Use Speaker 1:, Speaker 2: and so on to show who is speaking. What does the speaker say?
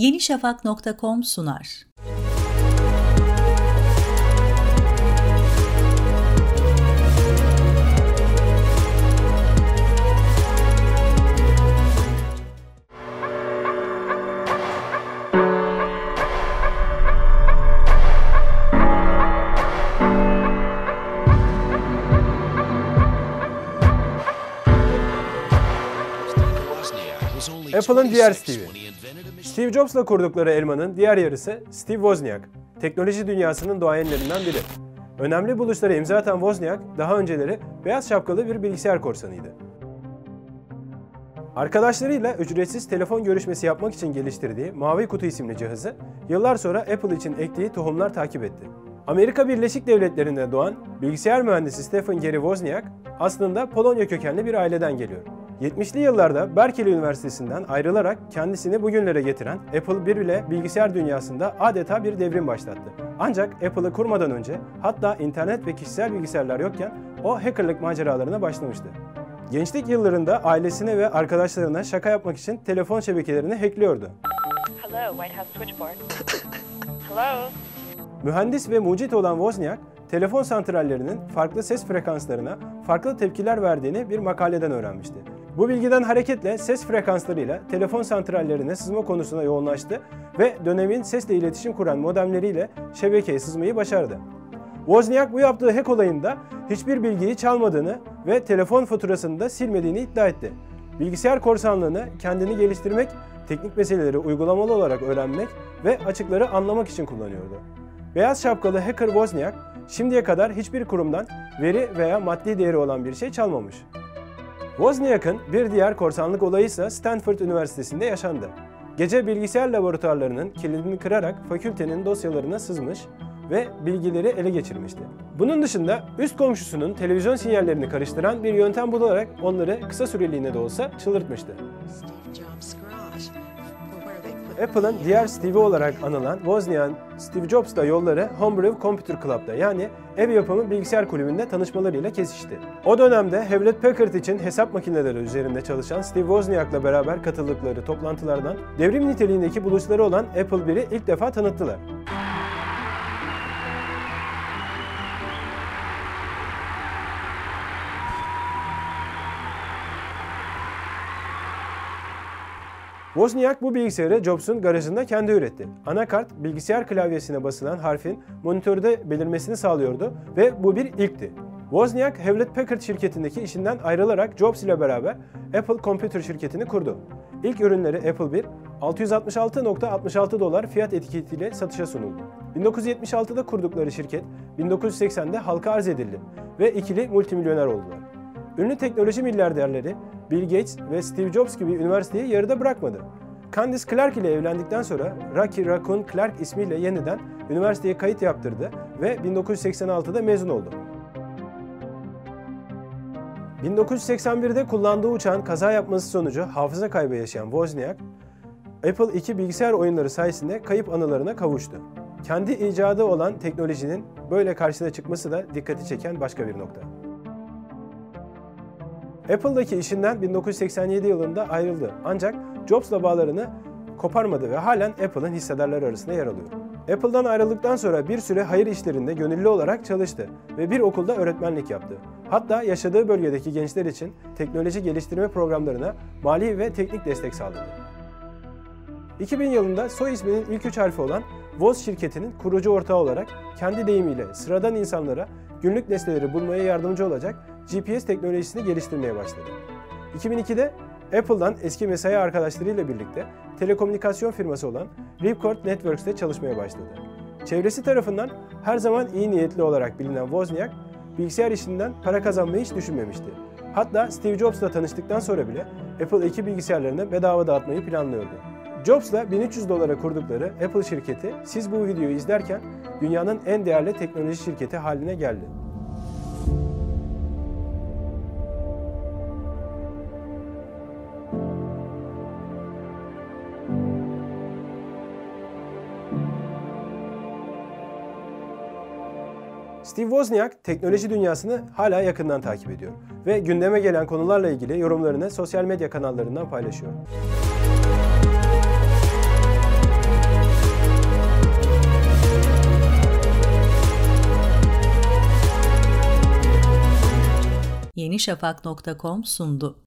Speaker 1: yenişafak.com sunar.
Speaker 2: Apple'ın diğer Steve'i. Steve Jobs'la kurdukları elmanın diğer yarısı Steve Wozniak, teknoloji dünyasının doğayenlerinden biri. Önemli buluşlara imza atan Wozniak, daha önceleri beyaz şapkalı bir bilgisayar korsanıydı. Arkadaşlarıyla ücretsiz telefon görüşmesi yapmak için geliştirdiği Mavi Kutu isimli cihazı, yıllar sonra Apple için ektiği tohumlar takip etti. Amerika Birleşik Devletleri'nde doğan bilgisayar mühendisi Stephen Gary Wozniak, aslında Polonya kökenli bir aileden geliyor. 70'li yıllarda Berkeley Üniversitesi'nden ayrılarak kendisini bugünlere getiren Apple 1 ile bilgisayar dünyasında adeta bir devrim başlattı. Ancak Apple'ı kurmadan önce hatta internet ve kişisel bilgisayarlar yokken o hackerlık maceralarına başlamıştı. Gençlik yıllarında ailesine ve arkadaşlarına şaka yapmak için telefon şebekelerini hackliyordu.
Speaker 3: Hello, White House switchboard. Hello.
Speaker 2: Mühendis ve mucit olan Wozniak, telefon santrallerinin farklı ses frekanslarına farklı tepkiler verdiğini bir makaleden öğrenmişti. Bu bilgiden hareketle ses frekanslarıyla telefon santrallerine sızma konusuna yoğunlaştı ve dönemin sesle iletişim kuran modemleriyle şebekeye sızmayı başardı. Wozniak bu yaptığı hack olayında hiçbir bilgiyi çalmadığını ve telefon faturasını da silmediğini iddia etti. Bilgisayar korsanlığını kendini geliştirmek, teknik meseleleri uygulamalı olarak öğrenmek ve açıkları anlamak için kullanıyordu. Beyaz şapkalı hacker Wozniak şimdiye kadar hiçbir kurumdan veri veya maddi değeri olan bir şey çalmamış. Wozniak'ın bir diğer korsanlık olayı ise Stanford Üniversitesi'nde yaşandı. Gece bilgisayar laboratuvarlarının kilidini kırarak fakültenin dosyalarına sızmış ve bilgileri ele geçirmişti. Bunun dışında üst komşusunun televizyon sinyallerini karıştıran bir yöntem bularak onları kısa süreliğine de olsa çıldırtmıştı. Apple'ın diğer Steve'i olarak anılan Wozniak'ın Steve Jobs'la yolları Homebrew Computer Club'da yani ev yapımı bilgisayar kulübünde tanışmalarıyla kesişti. O dönemde Hewlett Packard için hesap makineleri üzerinde çalışan Steve Wozniak'la beraber katıldıkları toplantılardan devrim niteliğindeki buluşları olan Apple 1'i ilk defa tanıttılar. Wozniak bu bilgisayarı Jobs'un garajında kendi üretti. Anakart bilgisayar klavyesine basılan harfin monitörde belirmesini sağlıyordu ve bu bir ilkti. Wozniak, Hewlett Packard şirketindeki işinden ayrılarak Jobs ile beraber Apple Computer şirketini kurdu. İlk ürünleri Apple 1, 666.66 dolar fiyat etiketiyle satışa sunuldu. 1976'da kurdukları şirket 1980'de halka arz edildi ve ikili multimilyoner oldular. Ünlü teknoloji milyarderleri Bill Gates ve Steve Jobs gibi üniversiteyi yarıda bırakmadı. Candice Clark ile evlendikten sonra Rocky Raccoon Clark ismiyle yeniden üniversiteye kayıt yaptırdı ve 1986'da mezun oldu. 1981'de kullandığı uçağın kaza yapması sonucu hafıza kaybı yaşayan Wozniak, Apple II bilgisayar oyunları sayesinde kayıp anılarına kavuştu. Kendi icadı olan teknolojinin böyle karşısına çıkması da dikkati çeken başka bir nokta. Apple'daki işinden 1987 yılında ayrıldı. Ancak Jobs'la bağlarını koparmadı ve halen Apple'ın hissedarları arasında yer alıyor. Apple'dan ayrıldıktan sonra bir süre hayır işlerinde gönüllü olarak çalıştı ve bir okulda öğretmenlik yaptı. Hatta yaşadığı bölgedeki gençler için teknoloji geliştirme programlarına mali ve teknik destek sağladı. 2000 yılında soy isminin ilk üç harfi olan Woz şirketinin kurucu ortağı olarak kendi deyimiyle sıradan insanlara günlük nesneleri bulmaya yardımcı olacak GPS teknolojisini geliştirmeye başladı. 2002'de Apple'dan eski mesai arkadaşlarıyla birlikte telekomünikasyon firması olan Ripcord Networks'te çalışmaya başladı. Çevresi tarafından her zaman iyi niyetli olarak bilinen Wozniak, bilgisayar işinden para kazanmayı hiç düşünmemişti. Hatta Steve Jobs'la tanıştıktan sonra bile Apple 2 bilgisayarlarını bedava dağıtmayı planlıyordu. Jobs'la 1300 dolara kurdukları Apple şirketi siz bu videoyu izlerken dünyanın en değerli teknoloji şirketi haline geldi. Steve Wozniak teknoloji dünyasını hala yakından takip ediyor ve gündeme gelen konularla ilgili yorumlarını sosyal medya kanallarından paylaşıyor.
Speaker 1: yenişafak.com sundu.